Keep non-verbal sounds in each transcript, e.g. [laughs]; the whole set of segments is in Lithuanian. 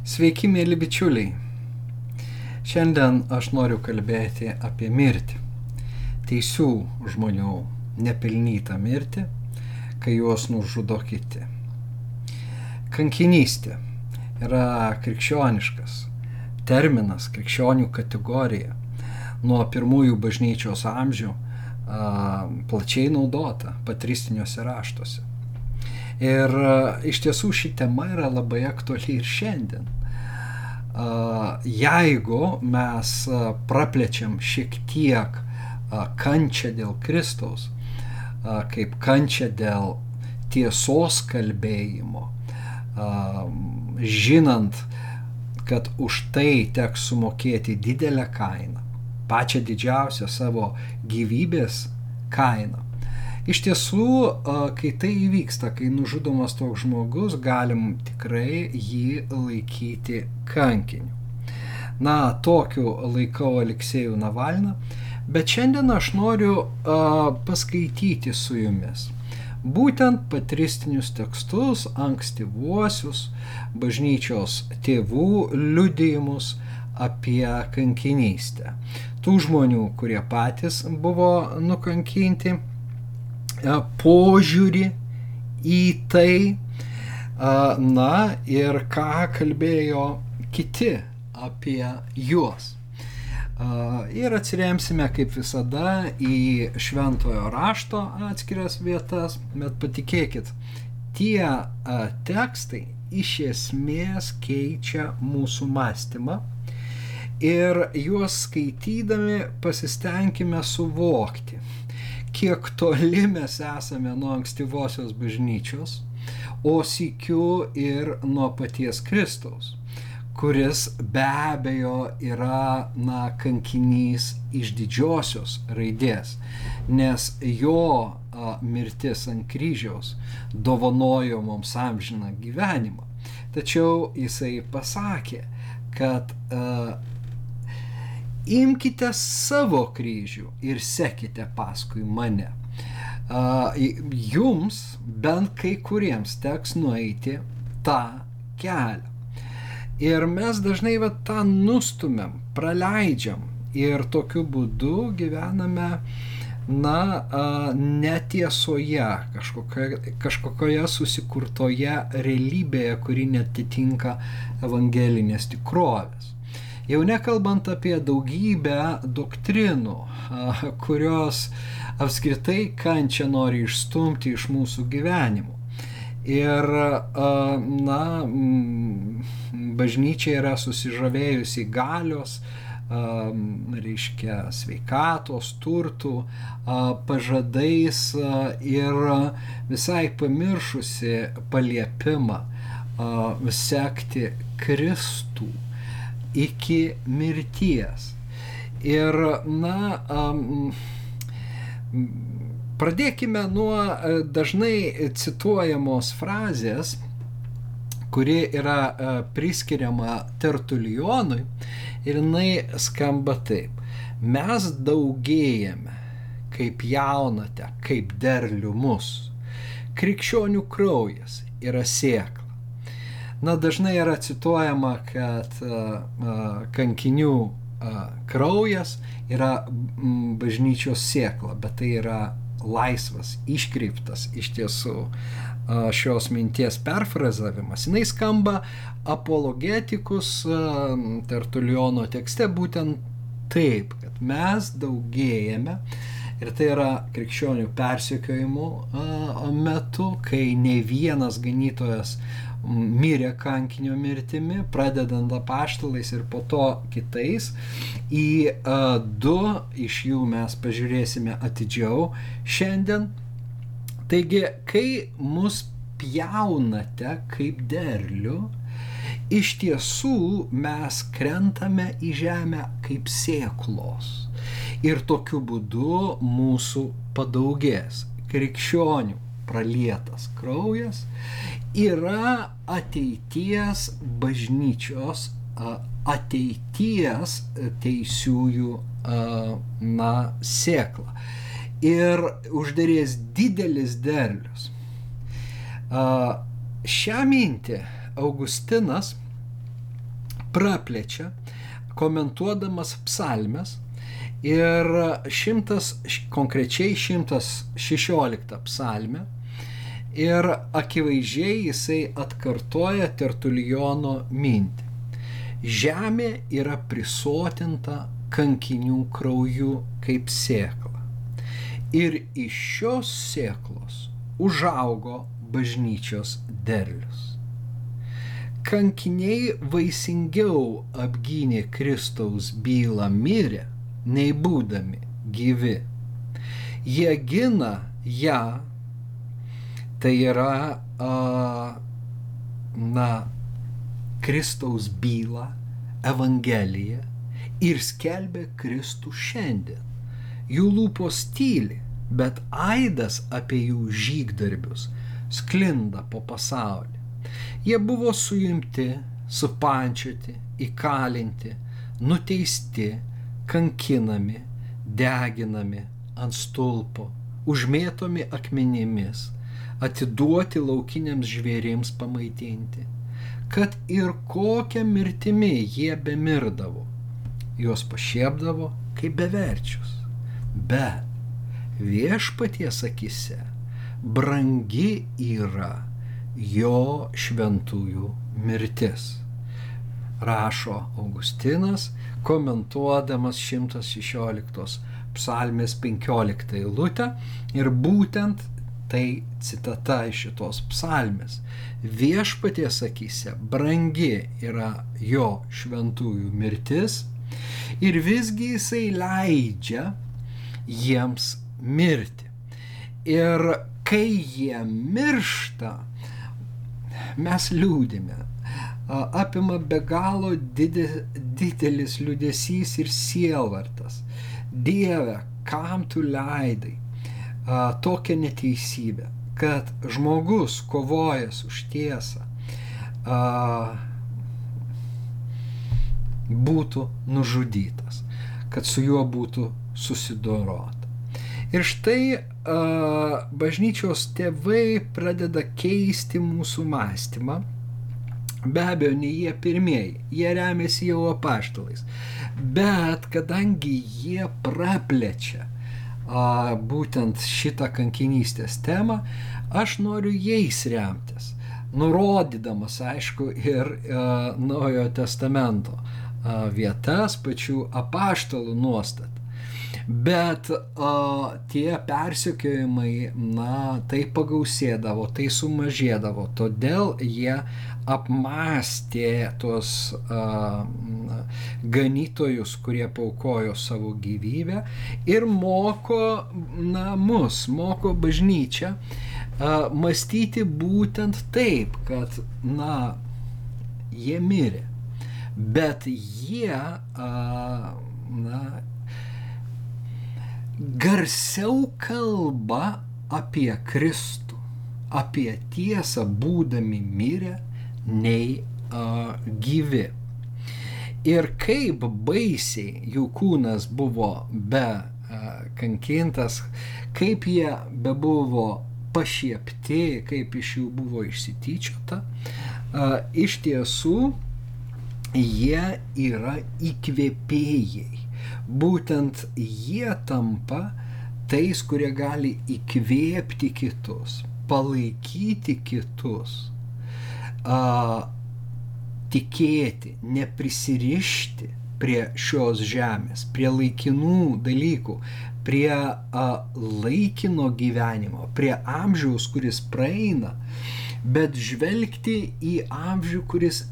Sveiki, mėly bičiuliai. Šiandien aš noriu kalbėti apie mirtį. Teisių žmonių nepelnytą mirtį, kai juos nužudo kiti. Kankinystė yra krikščioniškas terminas, krikščionių kategorija. Nuo pirmųjų bažnyčios amžių a, plačiai naudota patristiniuose raštuose. Ir iš tiesų ši tema yra labai aktuali ir šiandien. Jeigu mes praplečiam šiek tiek kančią dėl Kristaus, kaip kančią dėl tiesos kalbėjimo, žinant, kad už tai teks sumokėti didelę kainą, pačią didžiausią savo gyvybės kainą, Iš tiesų, kai tai įvyksta, kai nužudomas toks žmogus, galim tikrai jį laikyti kankiniu. Na, tokiu laikau Aleksėjų Navalną, bet šiandien aš noriu uh, paskaityti su jumis būtent patristinius tekstus, ankstyvuosius bažnyčios tėvų liudijimus apie kankinystę. Tų žmonių, kurie patys buvo nukankinti požiūrį į tai, na ir ką kalbėjo kiti apie juos. Ir atsiremsime kaip visada į šventojo rašto atskiras vietas, bet patikėkit, tie tekstai iš esmės keičia mūsų mąstymą ir juos skaitydami pasistengime suvokti, kiek toli mes esame nuo ankstyvosios bažnyčios, o sikiu ir nuo paties Kristaus, kuris be abejo yra, na, kankinys iš didžiosios raidės, nes jo a, mirtis ant kryžiaus dovanojo mums amžiną gyvenimą. Tačiau jisai pasakė, kad a, imkite savo kryžių ir sekite paskui mane. Jums bent kai kuriems teks nueiti tą kelią. Ir mes dažnai va, tą nustumėm, praleidžiam ir tokiu būdu gyvename, na, netiesoje, kažkokioje, kažkokioje susikurtoje realybėje, kuri netitinka evangelinės tikrovės. Jau nekalbant apie daugybę doktrinų, kurios apskritai kančią nori išstumti iš mūsų gyvenimų. Ir, na, bažnyčia yra susižavėjusi galios, reiškia sveikatos, turtų, pažadais ir visai pamiršusi paliepimą sekti Kristų iki mirties. Ir, na, um, pradėkime nuo e, dažnai cituojamos frazės, kuri yra e, priskiriama Tertulionui ir jinai skamba taip. Mes daugėjame, kaip jaunate, kaip derlių mus. Krikščionių kraujas yra sėkla Na, dažnai yra cituojama, kad kankinių kraujas yra bažnyčios sėkla, bet tai yra laisvas, iškreiptas iš tiesų šios minties perfrazavimas. Jis skamba apologetikus Tertuliono tekste būtent taip, kad mes daugėjame ir tai yra krikščionių persekiojimų metu, kai ne vienas ganytojas mirė kankinio mirtimi, pradedant apaštalais ir po to kitais. Į uh, du iš jų mes pažiūrėsime atidžiau šiandien. Taigi, kai mus pjaunate kaip derlių, iš tiesų mes krentame į žemę kaip sėklos. Ir tokiu būdu mūsų padaugės krikščionių pralietas kraujas yra ateities bažnyčios, ateities teisiųjų na, sėkla. Ir uždarės didelis derlius. Šią mintį Augustinas praplečia, komentuodamas psalmes ir šimtas, konkrečiai 116 psalmė ir akivaizdžiai jisai atkartoja Tertulijono mintį. Žemė yra prisotinta kankinių krauju kaip sėkla. Ir iš šios sėklos užaugo bažnyčios derlius. Kankiniai vaisingiau apgynė Kristaus bylą mirę, nei būdami gyvi. Jie gina ją, tai yra, na, Kristaus bylą, Evangeliją ir skelbia Kristų šiandien. Jų lūpos tyli, bet aidas apie jų žygdarbius sklinda po pasaulį. Jie buvo suimti, supančioti, įkalinti, nuteisti, kankinami, deginami ant stulpo, užmėtomi akmenimis, atiduoti laukiniams žvėrims pamaitinti, kad ir kokią mirtimį jie bemirdavo, juos pašiepdavo kaip beverčius. Bet viešpaties akise brangi yra jo šventųjų mirtis. Rašo Augustinas, komentuodamas 116 psalmės 15 eilutę ir būtent tai citata iš šitos psalmės. Viešpaties akise brangi yra jo šventųjų mirtis ir visgi jisai leidžia jiems mirti. Ir kai jie miršta, mes liūdime. Apima be galo didelis liūdėsys ir sielvartas. Dieve, kam tu leidai a, tokią neteisybę, kad žmogus kovojęs už tiesą a, būtų nužudytas, kad su juo būtų susidorota. Ir štai a, bažnyčios tėvai pradeda keisti mūsų mąstymą. Be abejo, ne jie pirmieji, jie remiasi jau apaštalais. Bet kadangi jie praplečia a, būtent šitą kankinystės temą, aš noriu jais remtis, nurodydamas, aišku, ir a, Naujojo testamento a, vietas, pačių apaštalų nuostatą. Bet o, tie persikiojimai, na, tai pagausėdavo, tai sumažėdavo, todėl jie apmastė tuos a, ganytojus, kurie paukojo savo gyvybę ir moko, na, mus, moko bažnyčią a, mąstyti būtent taip, kad, na, jie mirė, bet jie, a, na, garsiau kalba apie Kristų, apie tiesą būdami mirę, nei uh, gyvi. Ir kaip baisiai jų kūnas buvo be uh, kankintas, kaip jie be buvo pašiepti, kaip iš jų buvo išsityčiota, uh, iš tiesų jie yra įkvėpėjai būtent jie tampa tais, kurie gali įkvėpti kitus, palaikyti kitus, a, tikėti, neprisirišti prie šios žemės, prie laikinų dalykų, prie a, laikino gyvenimo, prie amžiaus, kuris praeina, bet žvelgti į amžių, kuris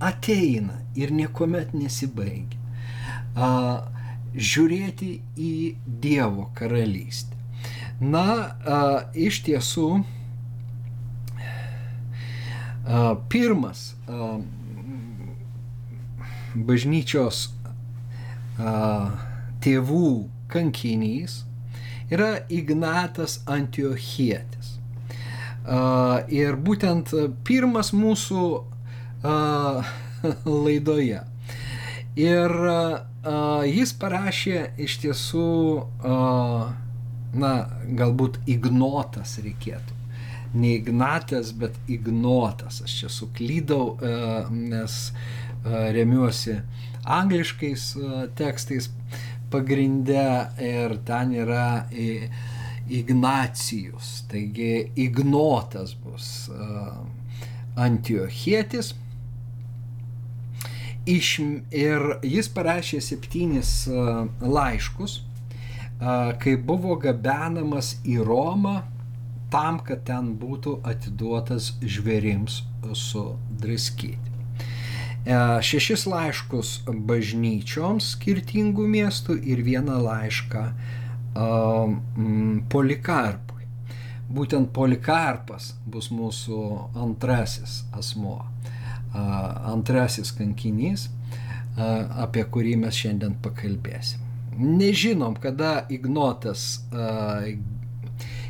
ateina ir niekuomet nesibaigia. A, žiūrėti į Dievo karalystę. Na, a, iš tiesų, pirmas bažnyčios tėvų kankinys yra Ignatas Antiochietis. Ir būtent pirmas mūsų [laughs] laidoje. Ir jis parašė iš tiesų, na, galbūt ignotas reikėtų. Ne Ignatas, bet Ignotas. Aš čia suklydau, uh, nes remiuosi angliškais tekstais pagrinde ir ten yra Ignacijus, taigi Ignotas bus Antiochietis. Iš, ir jis parašė septynis laiškus, kai buvo gabenamas į Romą tam, kad ten būtų atiduotas žvėrims sudraskyti. Šešis laiškus bažnyčioms skirtingų miestų ir vieną laišką Polikarpui. Būtent Polikarpas bus mūsų antrasis asmo, antrasis kankinys, apie kurį mes šiandien pakalbėsim. Nežinom, kada Ignotas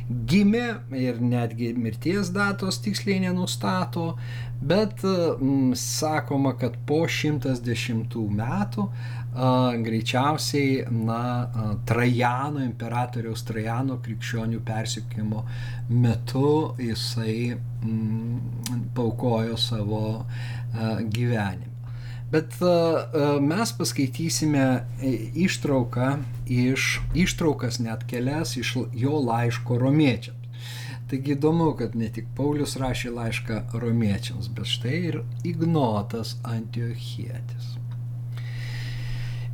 gimė ir netgi mirties datos tiksliai nenustato, bet m, sakoma, kad po 110 metų a, greičiausiai na, a, Trajano, imperatoriaus Trajano krikščionių persikimo metu jisai m, paukojo savo a, gyvenimą. Bet mes paskaitysime ištrauką iš, ištraukas net kelias iš jo laiško romiečiams. Taigi įdomu, kad ne tik Paulius rašė laišką romiečiams, bet štai ir Ignotas Antiochietis.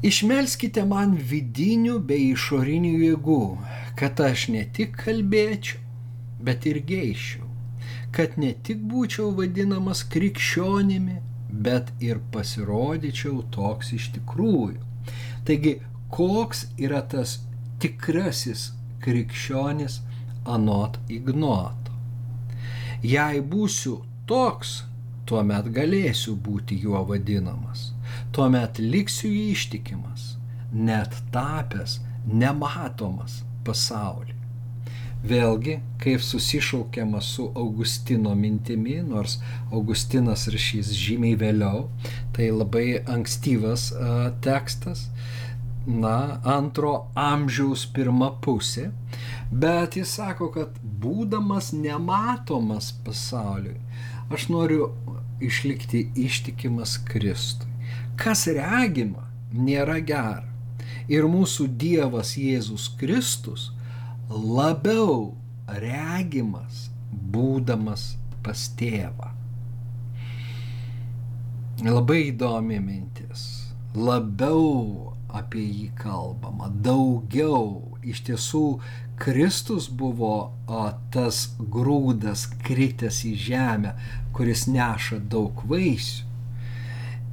Išmelskite man vidinių bei išorinių jėgų, kad aš ne tik kalbėčiau, bet ir geiščiau, kad ne tik būčiau vadinamas krikščionimi, bet ir pasirodyčiau toks iš tikrųjų. Taigi, koks yra tas tikrasis krikščionis anot ignoto? Jei būsiu toks, tuomet galėsiu būti juo vadinamas, tuomet liksiu ištikimas, net tapęs nematomas pasaulyje. Vėlgi, kaip susišaukiama su Augustino mintimi, nors Augustinas rašys žymiai vėliau, tai labai ankstyvas uh, tekstas, na, antro amžiaus pirma pusė, bet jis sako, kad būdamas nematomas pasauliui, aš noriu išlikti ištikimas Kristui. Kas regima, nėra gera. Ir mūsų Dievas Jėzus Kristus labiau regimas būdamas pas tėvą. Labai įdomi mintis. Labiau apie jį kalbama, daugiau. Iš tiesų, Kristus buvo o, tas grūdas kritęs į žemę, kuris neša daug vaisių.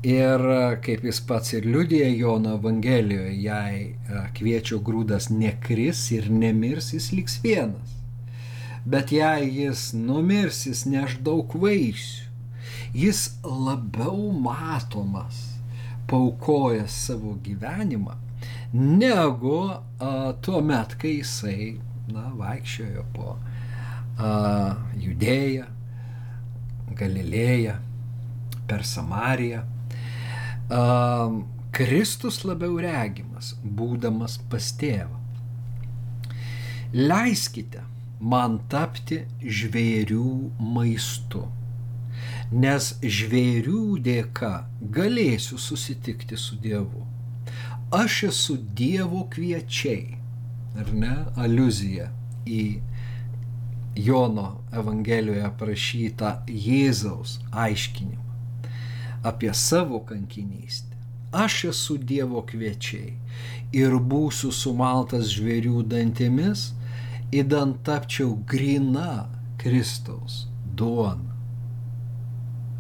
Ir kaip jis pats ir liudija Jono Evangelijoje, jei kviečio grūdas nekris ir nemirs, jis liks vienas. Bet jei jis numirs, jis neš daug vaisių. Jis labiau matomas, paukojęs savo gyvenimą, negu a, tuo met, kai jisai na, vaikščiojo po a, Judėją, Galilėją, per Samariją Kristus labiau regimas, būdamas pas tėvą. Leiskite man tapti žvėrių maistu, nes žvėrių dėka galėsiu susitikti su Dievu. Aš esu Dievo kviečiai, ar ne, aluzija į Jono Evangelijoje aprašytą Jėzaus aiškinimą apie savo kankinystę. Aš esu Dievo kviečiai ir būsiu sumaltas žvėrių dantimis, įdant tapčiau grina Kristaus duona.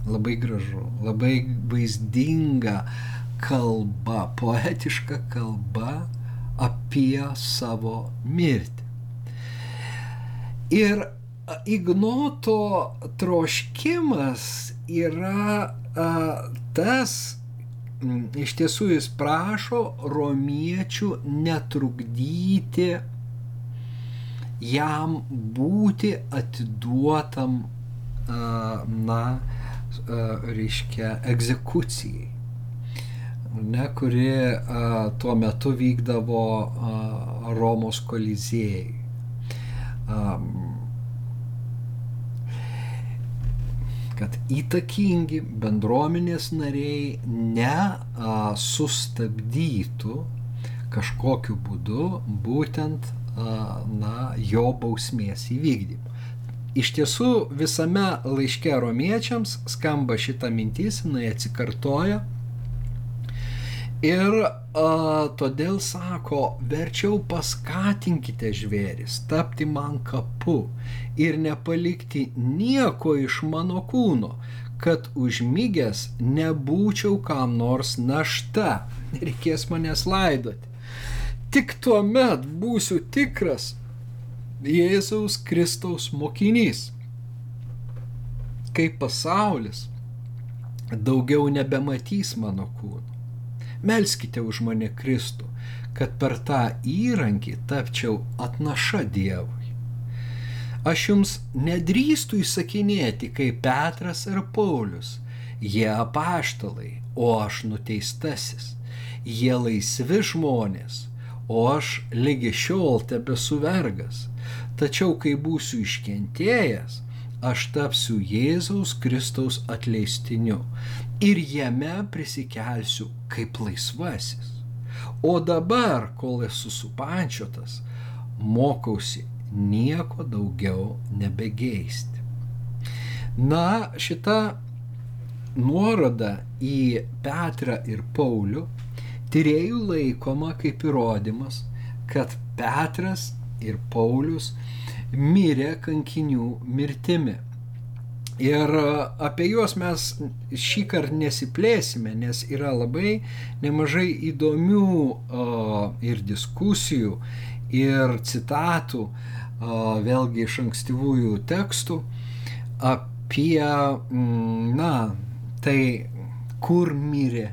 Labai gražu, labai vaizdinga kalba, poetiška kalba apie savo mirtį. Ir Ignoto troškimas yra tas iš tiesų jis prašo romiečių netrukdyti jam būti atiduotam, na, reiškia, egzekucijai, ne, kuri tuo metu vykdavo Romos kolizėjai kad įtakingi bendruomenės nariai nesustabdytų kažkokiu būdu būtent na, jo bausmės įvykdymą. Iš tiesų visame laiške romiečiams skamba šita mintis, jinai atsikartoja. Ir a, todėl sako, verčiau paskatinkite žvėris, tapti man kapu ir nepalikti nieko iš mano kūno, kad užmygęs nebūčiau kam nors našta, nereikės manęs laidoti. Tik tuo met būsiu tikras Jėzaus Kristaus mokinys. Kai pasaulis daugiau nebematys mano kūno. Melskite už mane Kristų, kad per tą įrankį tapčiau atnaša Dievui. Aš jums nedrįstu įsakinėti kaip Petras ir Paulius. Jie apaštalai, o aš nuteistasis. Jie laisvi žmonės, o aš lygi šiol tebesu vergas. Tačiau kai būsiu iškentėjęs, aš tapsiu Jėzaus Kristaus atleistiniu ir jame prisikelsiu kaip laisvasis. O dabar, kol esu supančiotas, mokausi nieko daugiau nebegeisti. Na, šita nuoroda į Petrą ir Paulių Tyrėjų laikoma kaip įrodymas, kad Petras ir Paulius mirė kankinių mirtimi. Ir apie juos mes šį kartą nesiplėsime, nes yra labai nemažai įdomių uh, ir diskusijų, ir citatų, uh, vėlgi iš ankstyvųjų tekstų, apie, mm, na, tai kur mirė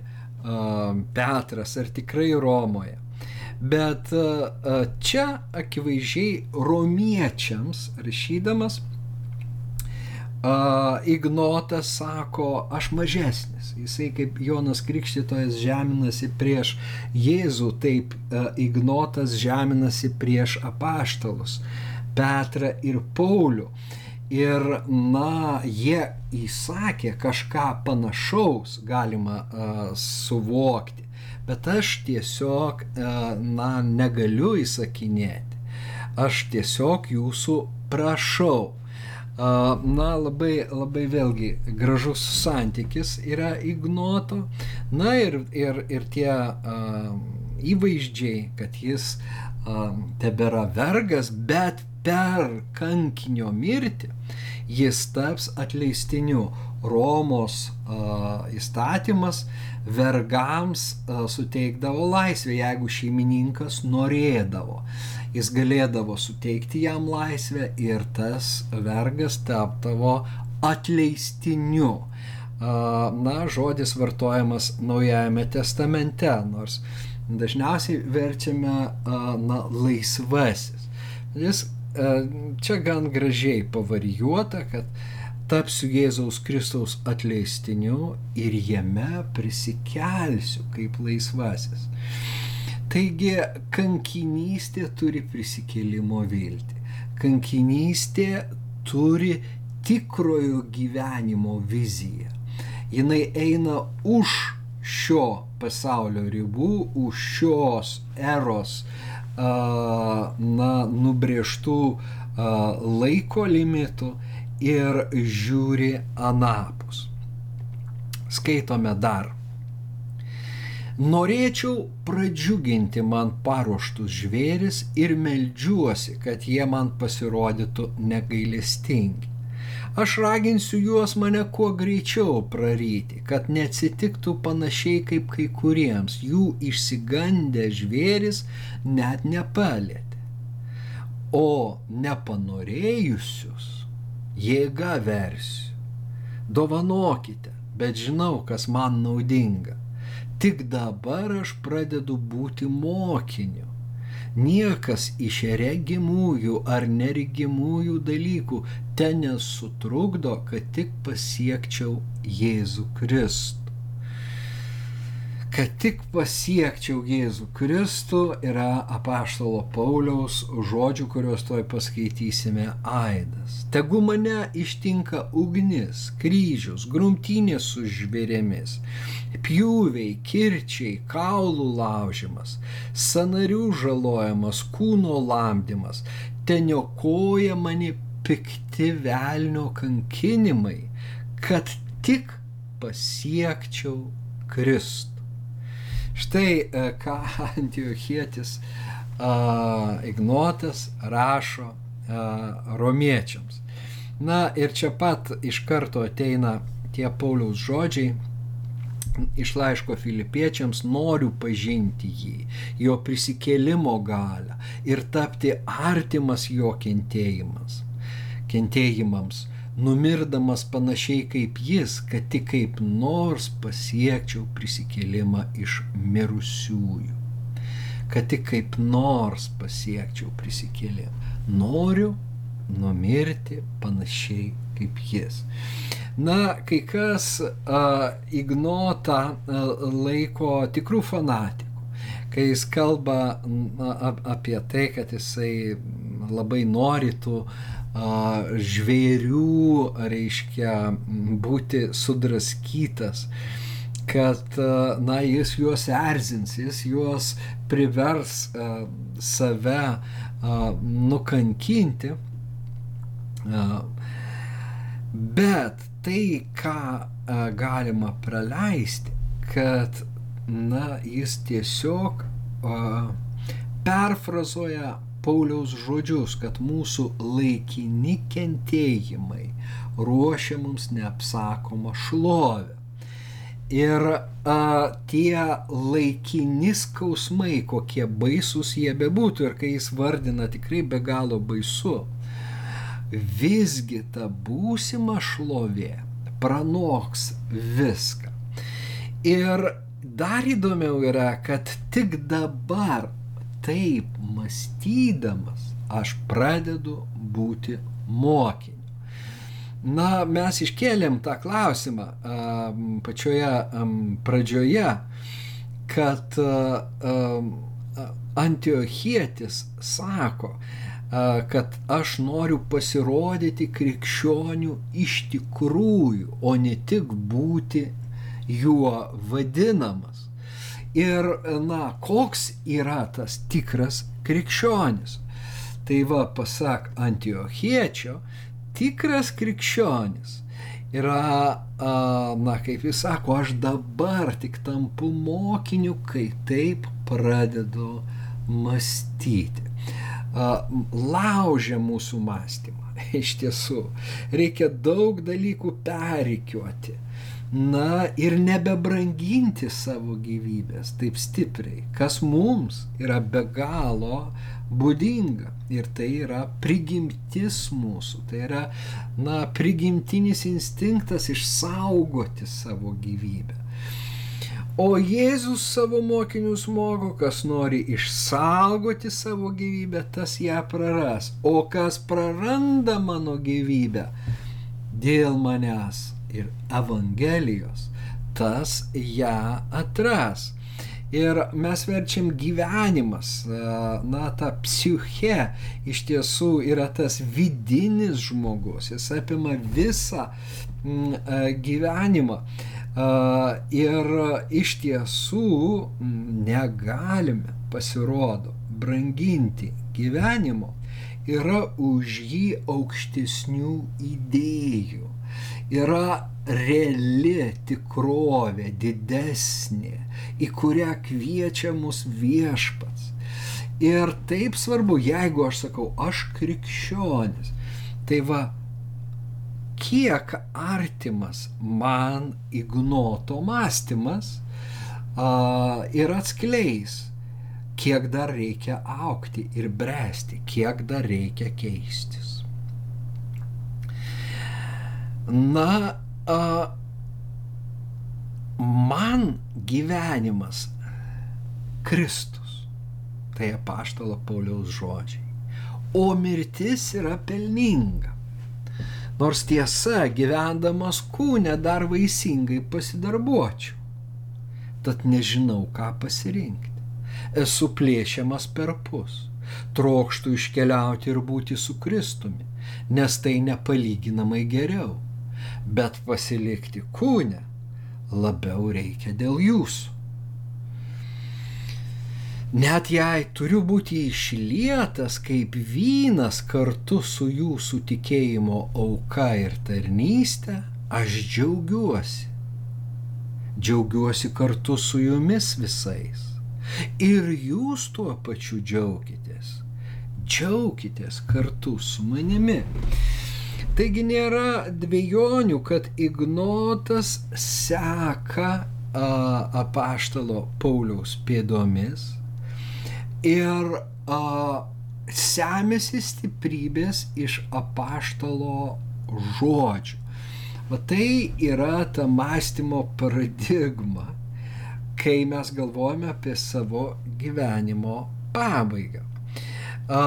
Petras, ar tikrai Romoje. Bet čia akivaizdžiai romiečiams rašydamas Ignotas sako, aš mažesnis. Jisai kaip Jonas Krikštytojas žeminasi prieš Jėzų, taip Ignotas žeminasi prieš apaštalus, Petrą ir Paulių. Ir, na, jie įsakė kažką panašaus, galima uh, suvokti. Bet aš tiesiog, uh, na, negaliu įsakinėti. Aš tiesiog jūsų prašau. Uh, na, labai, labai vėlgi gražus santykis yra ignoto. Na ir, ir, ir tie uh, įvaizdžiai, kad jis uh, tebėra vergas, bet per kankinio mirtį jis taps atleistiniu. Romos uh, įstatymas vergams uh, suteikdavo laisvę, jeigu šeimininkas norėdavo. Jis galėdavo suteikti jam laisvę ir tas vergas tapdavo atleistiniu. Na, žodis vartojamas Naujajame testamente, nors dažniausiai verčiame na, laisvasis. Jis čia gan gražiai pavarijuota, kad tapsiu Jėzaus Kristaus atleistiniu ir jame prisikelsiu kaip laisvasis. Taigi kankinystė turi prisikėlimo viltį. Kankinystė turi tikrojo gyvenimo viziją. Jinai eina už šio pasaulio ribų, už šios eros na, nubrėžtų laiko limitų ir žiūri anapus. Skaitome dar. Norėčiau pradžiuginti man paruoštus žvėris ir meldžiuosi, kad jie man pasirodytų negailestingi. Aš raginsiu juos mane kuo greičiau praryti, kad neatsitiktų panašiai kaip kai kuriems, jų išsigandę žvėris net nepalėtė. O nepanorėjusius jėga versiu. Dovanokite, bet žinau, kas man naudinga. Tik dabar aš pradedu būti mokiniu Niekas iš regimųjų ar neregimųjų dalykų ten nesutrukdo, kad tik pasiekčiau Jėzų Kristų. Kad tik pasiekčiau Jėzų Kristų yra apaštalo Pauliaus žodžių, kuriuos toj paskaitysime aidas. Tegu mane ištinka ugnis, kryžius, grumtynės su žvėrėmis, pjūviai, kirčiai, kaulų laužimas, sanarių žalojimas, kūno lamdymas, teniokoja mane pikti velnio kankinimai, kad tik pasiekčiau Kristų. Štai e, ką [laughs] Antiochietis Ignotas rašo romiečiams. Na ir čia pat iš karto ateina tie Pauliaus žodžiai iš laiško filipiečiams noriu pažinti jį, jo prisikėlimo galę ir tapti artimas jo kentėjimas, kentėjimams numirdamas panašiai kaip jis, kad tik kaip nors pasiekčiau prisikėlimą iš mirusiųjų. Kad tik kaip nors pasiekčiau prisikėlimą. Noriu numirti panašiai kaip jis. Na, kai kas a, ignotą a, laiko tikrų fanatikų kai jis kalba na, apie tai, kad jisai labai nori tų žvėrių, reiškia, būti sudraskytas kad, na, jis juos erzins, jis juos privers uh, save uh, nukankinti. Uh, bet tai, ką galima praleisti, kad, na, jis tiesiog perfrazuoja Pauliaus žodžius, kad mūsų laikini kentėjimai ruošia mums neapsakomą šlovę. Ir a, tie laikini skausmai, kokie baisus jie bebūtų ir kai jis vardina tikrai be galo baisu, visgi ta būsima šlovė pranoks viską. Ir dar įdomiau yra, kad tik dabar taip mąstydamas aš pradedu būti mokiniu. Na, mes iškėlėm tą klausimą pačioje pradžioje, kad Antiochietis sako, kad aš noriu pasirodyti krikščionių iš tikrųjų, o ne tik būti juo vadinamas. Ir, na, koks yra tas tikras krikščionis? Tai va, pasak Antiochiečio, tikras krikščionis yra, na, kaip jis sako, aš dabar tik tampu mokiniu, kai taip pradedu mąstyti. Laužia mūsų mąstymą. [laughs] Iš tiesų, reikia daug dalykų perikiuoti na ir nebebranginti savo gyvybės taip stipriai, kas mums yra be galo būdinga. Ir tai yra prigimtis mūsų, tai yra, na, prigimtinis instinktas išsaugoti savo gyvybę. O Jėzus savo mokinius moko, kas nori išsaugoti savo gyvybę, tas ją praras. O kas praranda mano gyvybę dėl manęs, ir Evangelijos, tas ją atras. Ir mes verčiam gyvenimas, na, ta psiche iš tiesų yra tas vidinis žmogus, jis apima visą mm, gyvenimą. Ir iš tiesų mm, negalime, pasirodo, branginti gyvenimo, yra už jį aukštesnių idėjų yra reali tikrovė, didesnė, į kurią kviečia mus viešpats. Ir taip svarbu, jeigu aš sakau, aš krikščionis, tai va, kiek artimas man ignoto mąstymas a, ir atskleis, kiek dar reikia aukti ir bręsti, kiek dar reikia keistis. Na, a, man gyvenimas Kristus. Tai apaštalo Pauliaus žodžiai. O mirtis yra pelninga. Nors tiesa, gyvendamas kūne dar vaisingai pasidarbuočiau. tad nežinau, ką pasirinkti. Esu plėšiamas per pus, trokštų iškeliauti ir būti su Kristumi, nes tai nepalyginamai geriau, bet pasilikti kūne labiau reikia dėl jūsų. Net jei turiu būti išlietas kaip vynas kartu su jūsų tikėjimo auka ir tarnystė, aš džiaugiuosi. Džiaugiuosi kartu su jumis visais. Ir jūs tuo pačiu džiaukitės. Džiaukitės kartu su manimi. Taigi nėra dviejonių, kad Ignotas seka apaštalo Pauliaus pėdomis ir a, semėsi stiprybės iš apaštalo žodžių. O tai yra ta mąstymo paradigma, kai mes galvojame apie savo gyvenimo pabaigą. A,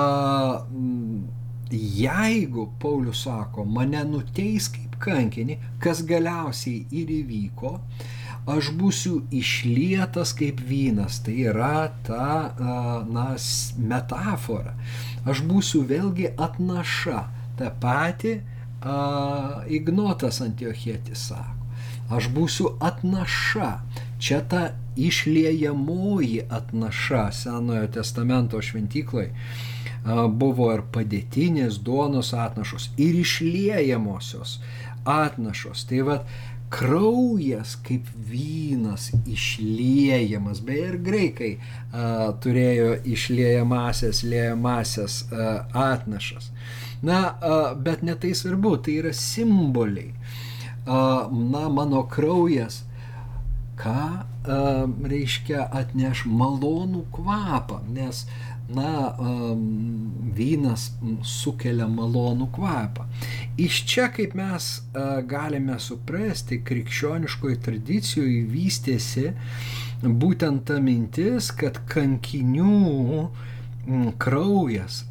jeigu Paulius sako, mane nuteis kaip kankinį, kas galiausiai ir įvyko, aš būsiu išlietas kaip vynas. Tai yra ta, na, metafora. Aš būsiu vėlgi atnaša. Ta pati a, Ignotas Antiochietis sako. Aš būsiu atnaša. Čia ta išliejamoji atnaša Senojo testamento šventyklai buvo ir padėtinės duonos atnašos, ir išliejamosios atnašos. Tai vad, kraujas kaip vynas išliejamas, beje ir graikai a, turėjo išliejamasias, liejamasias a, atnašas. Na, a, bet ne tai svarbu, tai yra simboliai. A, na, mano kraujas, ką a, reiškia atneš malonų kvapą, nes na, vynas sukelia malonų kvapą. Iš čia, kaip mes galime suprasti, krikščioniškoji tradicijoje vystėsi būtent ta mintis, kad kankinių kraujas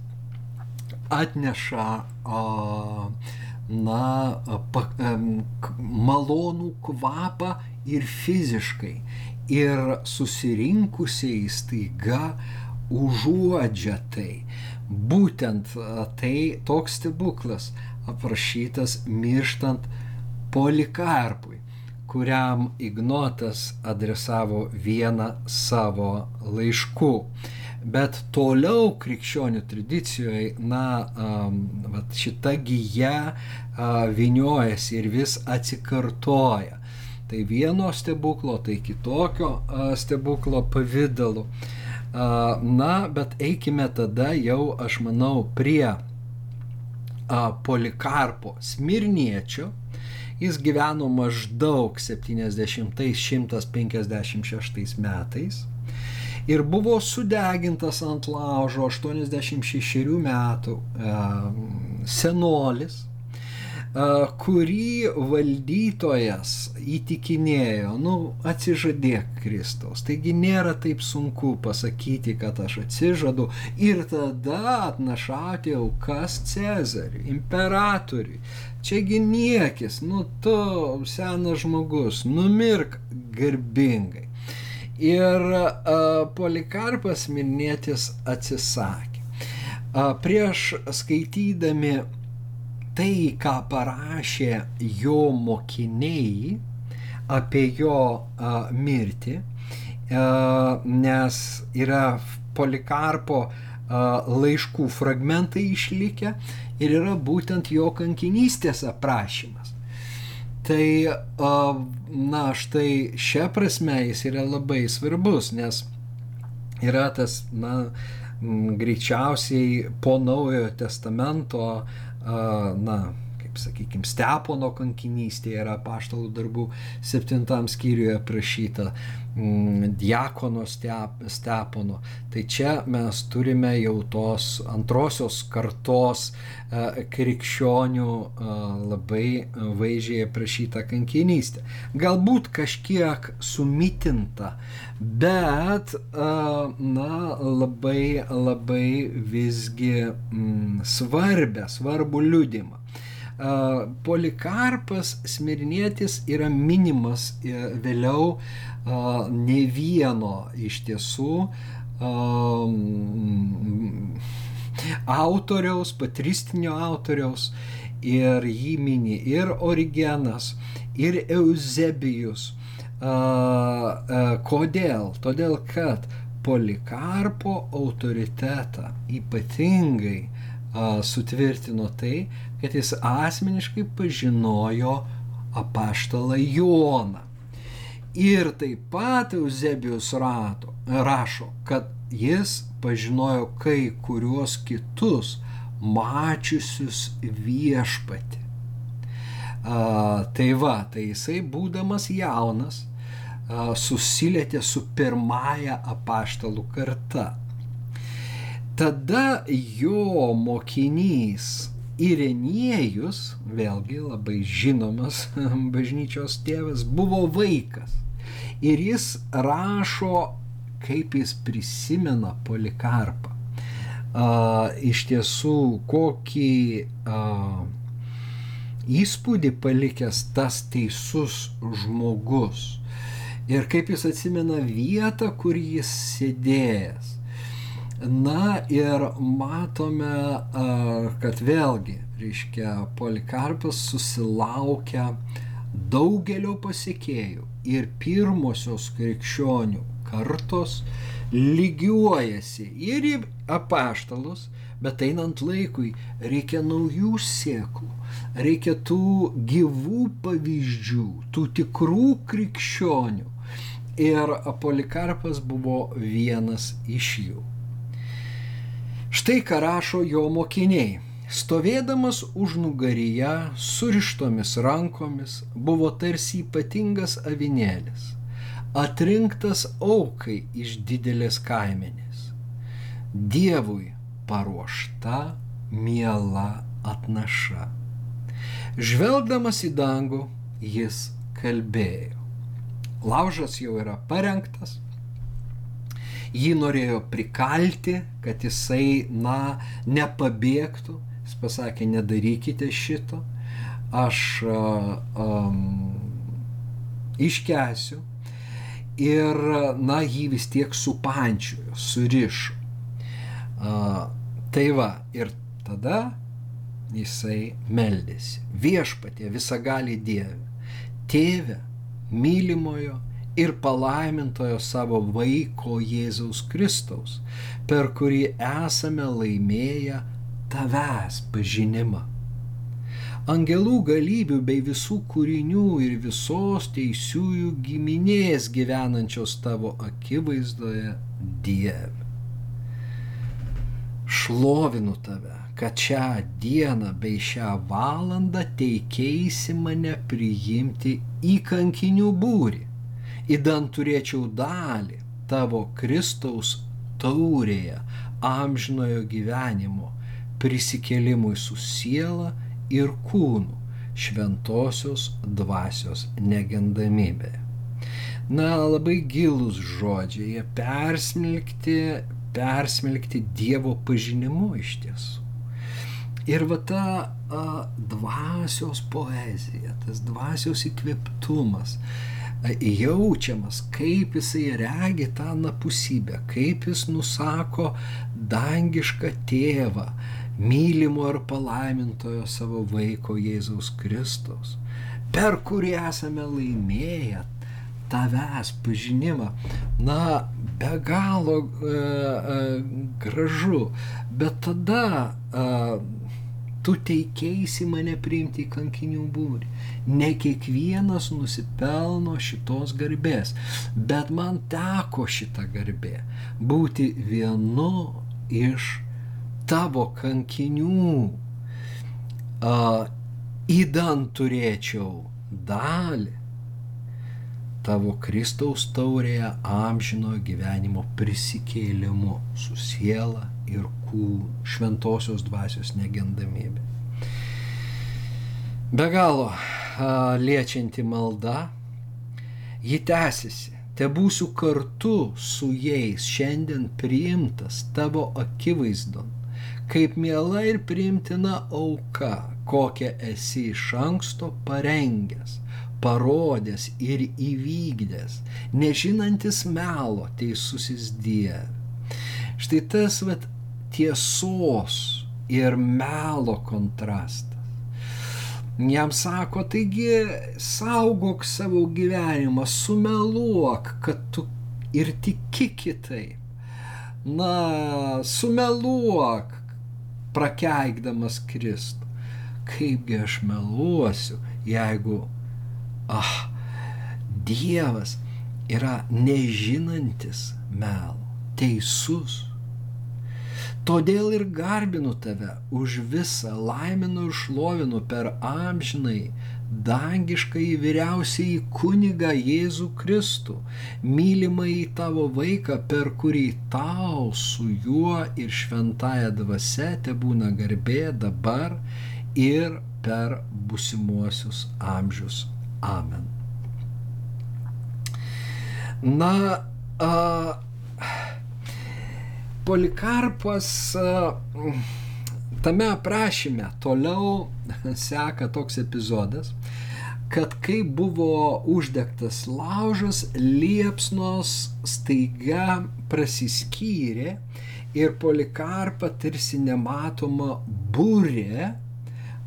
atneša na, pa, malonų kvapą ir fiziškai. Ir susirinkusiai staiga užuodžia tai. Būtent tai toks stebuklas aprašytas mirštant Polikarpui, kuriam Ignotas adresavo vieną savo laiškų. Bet toliau krikščionių tradicijoje, na, um, šita gyja uh, viniojasi ir vis atsikartoja. Tai vieno stebuklo, tai kitokio uh, stebuklo pavydalu. Uh, Na, bet eikime tada jau, aš manau, prie Polikarpo Smirniečio. Jis gyveno maždaug 70-156 metais ir buvo sudegintas ant laužo 86 metų senolis kurį valdytojas įtikinėjo, nu, atsižadėk Kristaus. Taigi nėra taip sunku pasakyti, kad aš atsižadu ir tada atnašauti aukas Cezariui, imperatoriui. Čiagi niekis, nu tu senas žmogus, numirk garbingai. Ir a, Polikarpas Mirnėtis atsisakė. A, prieš skaitydami tai, ką parašė jo mokiniai apie jo a, mirtį, a, nes yra Polikarpo laiškų fragmentai išlikę ir yra būtent jo kankinystės aprašymas. Tai, na, štai šią prasme jis yra labai svarbus, nes yra tas, na, greičiausiai po naujojo testamento na, kaip sakykime, Stepono kankinystė yra paštalų darbų septintam skyriuje aprašyta, mm, Diakono Stepono. Tai čia mes turime jau tos antrosios kartos krikščionių labai vaizdžiai aprašytą kankinystę. Galbūt kažkiek sumitinta, bet na, labai, labai visgi mm, svarbę, svarbų liūdimą. Polikarpas Smirnietis yra minimas vėliau ne vieno iš tiesų autoriaus, patristinio autoriaus ir jį mini ir Origenas, ir Eusebijus. Kodėl? Todėl, kad Polikarpo autoritetą ypatingai sutvirtino tai, kad jis asmeniškai pažinojo apaštalą Joną. Ir taip pat Eusebijus rato, rašo, kad jis pažinojo kai kuriuos kitus mačiusius viešpati. A, tai va, tai jisai būdamas jaunas a, susilietė su pirmąja apaštalų karta. Tada jo mokinys Irenėjus, vėlgi labai žinomas [laughs] bažnyčios tėvas, buvo vaikas. Ir jis rašo, kaip jis prisimena Polikarpą a, iš tiesų kokį a, įspūdį palikęs tas teisus žmogus ir kaip jis atsimena vietą, kur jis sėdėjęs. Na ir matome, kad vėlgi, reiškia, Polikarpas susilaukia daugelio pasiekėjų ir pirmosios krikščionių kartos lygiuojasi ir į apaštalus, bet einant laikui reikia naujų sėklų, reikia tų gyvų pavyzdžių, tų tikrų krikščionių. Ir Polikarpas buvo vienas iš jų. Štai ką rašo jo mokiniai. Stovėdamas už nugaryje, surištomis rankomis, buvo tarsi ypatingas avinėlis atrinktas aukai iš didelės kaimenės. Dievui paruošta miela atnaša. Žvelgdamas į dangų, jis kalbėjo. Laužas jau yra parengtas, jį norėjo prikalti, kad jisai, na, nepabėgtų. Jis pasakė, nedarykite šito, aš um, iškesiu, ir, na, jį vis tiek supančiojo, surišo. A, tai va, ir tada jisai meldėsi. Viešpatie visagali Dieve, tėve, mylimojo ir palaimintojo savo vaiko Jėzaus Kristaus, per kurį esame laimėję tavęs pažinimą angelų galybių bei visų kūrinių ir visos teisiųjų giminės gyvenančios tavo akivaizdoje Dieve. Šlovinu tave, kad šią dieną bei šią valandą teikėsi mane priimti į kankinių būrį, įdant turėčiau dalį tavo Kristaus taurėje amžinojo gyvenimo prisikėlimui su siela ir kūnų šventosios dvasios negendamybė. Na, labai gilus žodžiai, jie persmelkti, persmelkti Dievo pažinimu iš tiesų. Ir va ta a, dvasios poezija, tas dvasios įkvėptumas, a, jaučiamas, kaip jisai regi tą napusybę, kaip jis nusako dangišką tėvą, mylimo ir palaimintojo savo vaiko Jėzaus Kristaus, per kurį esame laimėję tavęs pažinimą. Na, be galo e, e, gražu, bet tada e, tu teikėsi mane priimti į kankinių būrį. Ne kiekvienas nusipelno šitos garbės, bet man teko šitą garbę būti vienu iš tavo kankinių a, įdan turėčiau dalį tavo Kristaus taurėje amžino gyvenimo prisikėlimu su siela ir kūnu, šventosios dvasios negendamybė. Be galo a, liečianti malda, ji tęsiasi te būsiu kartu su jais šiandien priimtas tavo akivaizdon, kaip miela ir priimtina auka, kokią esi iš anksto parengęs, parodęs ir įvykdęs, nežinantis melo teisusis Dieve. Štai tas vat, tiesos ir melo kontrastas. Jam sako, taigi saugok savo gyvenimą, sumeluok, kad tu ir tiki kitaip. Na, sumeluok, prakeikdamas Kristų. Kaipgi aš meluosiu, jeigu, ah, Dievas yra nežinantis melo, teisus. Todėl ir garbinu tave už visą, laiminu ir šlovinu per amžinai dangiškai vyriausiai kunigą Jėzų Kristų, mylimą į tavo vaiką, per kurį tau su juo ir šventąją dvasę te būna garbė dabar ir per busimuosius amžius. Amen. Na, a, Polikarpas tame aprašyme toliau seka toks epizodas, kad kai buvo uždegtas laužas, liepsnos staiga prasiskyrė ir polikarpą tarsi nematoma būrė,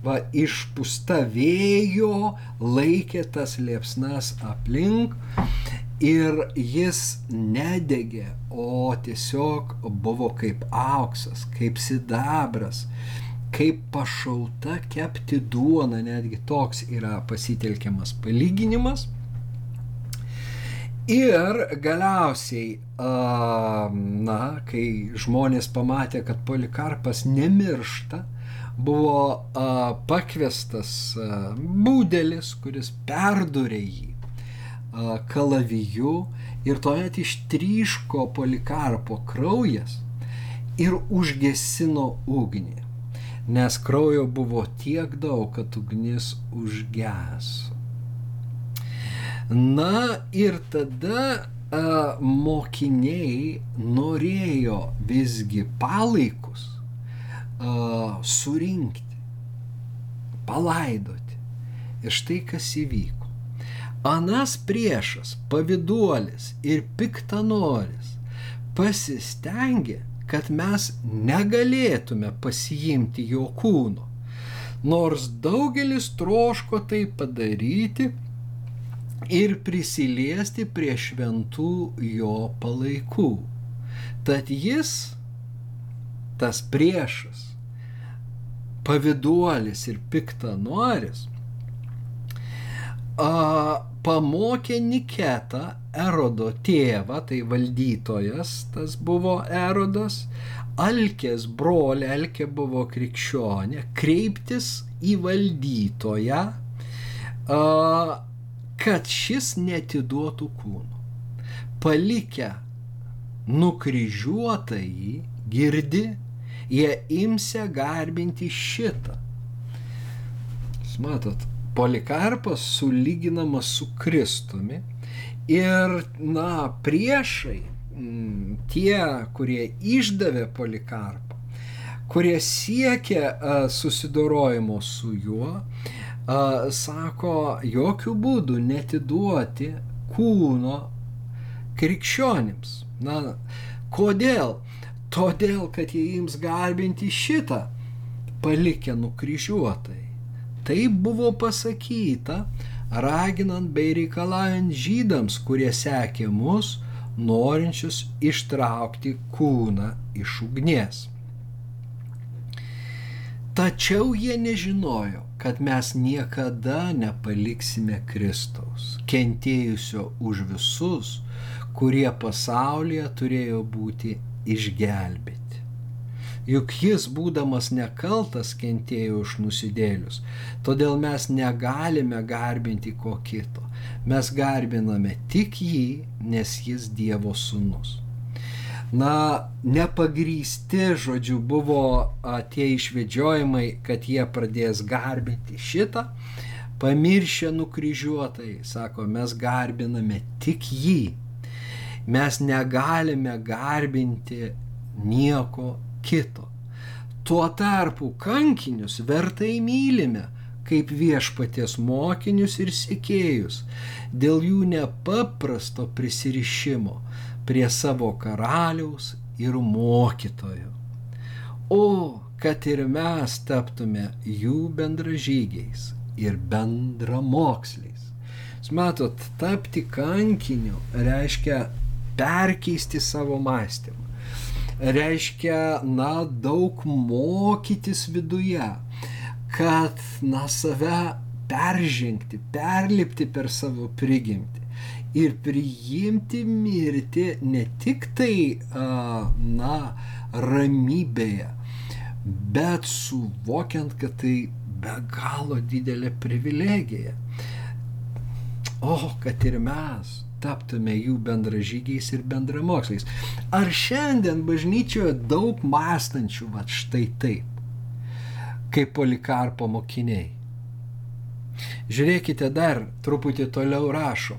va, išpūsta vėjo laikė tas liepsnas aplink ir jis nedegė, o tiesiog buvo kaip auksas, kaip sidabras kaip pašauta kepti duoną, netgi toks yra pasitelkiamas palyginimas. Ir galiausiai, na, kai žmonės pamatė, kad polikarpas nemiršta, buvo pakviestas būdelis, kuris perdurė jį kalaviju ir tuomet ištryško polikarpo kraujas ir užgesino ugnį nes kraujo buvo tiek daug, kad ugnis užgeso. Na ir tada a, mokiniai norėjo visgi palaikus a, surinkti, palaidoti. Ir štai kas įvyko. Anas priešas, paviduolis ir piktanoris pasistengė kad mes negalėtume pasiimti jo kūno, nors daugelis troško tai padaryti ir prisiliesti prie šventų jo palaikų. Tad jis, tas priešas, paviduolis ir piktanoris, pamokė Niketą, Erodo tėvą, tai valdytojas, tas buvo Erodas, Alkės brolė, Alkė buvo krikščionė, kreiptis į valdytoją, kad šis netiduotų kūnų. Palikę nukryžiuotąjį, girdi, jie imsia garbinti šitą. Jūs matot, Polikarpas sulyginamas su Kristumi ir, na, priešai, m, tie, kurie išdavė Polikarpą, kurie siekia susidorojimo su juo, sako, jokių būdų netiduoti kūno krikščionims. Na, kodėl? Todėl, kad jie jiems garbinti šitą, palikę nukryžiuotai. Tai buvo pasakyta, raginant bei reikalaujant žydams, kurie sekė mus, norinčius ištraukti kūną iš ugnies. Tačiau jie nežinojo, kad mes niekada nepaliksime Kristaus, kentėjusio už visus, kurie pasaulyje turėjo būti išgelbėti. Juk jis, būdamas nekaltas, kentėjo už nusidėlius. Todėl mes negalime garbinti ko kito. Mes garbiname tik jį, nes jis Dievo sūnus. Na, nepagrysti, žodžiu, buvo a, tie išvedžiojimai, kad jie pradės garbinti šitą, pamiršę nukryžiuotai, sako, mes garbiname tik jį. Mes negalime garbinti nieko kito. Tuo tarpu kankinius vertai mylime kaip viešpaties mokinius ir sėkėjus dėl jų nepaprasto prisirišimo prie savo karaliaus ir mokytojo. O kad ir mes taptume jų bendražygiais ir bendramoksliais. Jūs matot, tapti kankiniu reiškia perkeisti savo mąstymą. Reiškia, na, daug mokytis viduje, kad, na, save peržengti, perlipti per savo prigimtį ir priimti mirtį ne tik tai, na, ramybėje, bet suvokiant, kad tai be galo didelė privilegija. O, kad ir mes taptume jų bendražygiais ir bendramoksliais. Ar šiandien bažnyčioje daug mąstančių, va štai taip, kaip polikarpo mokiniai? Žiūrėkite dar truputį toliau rašo.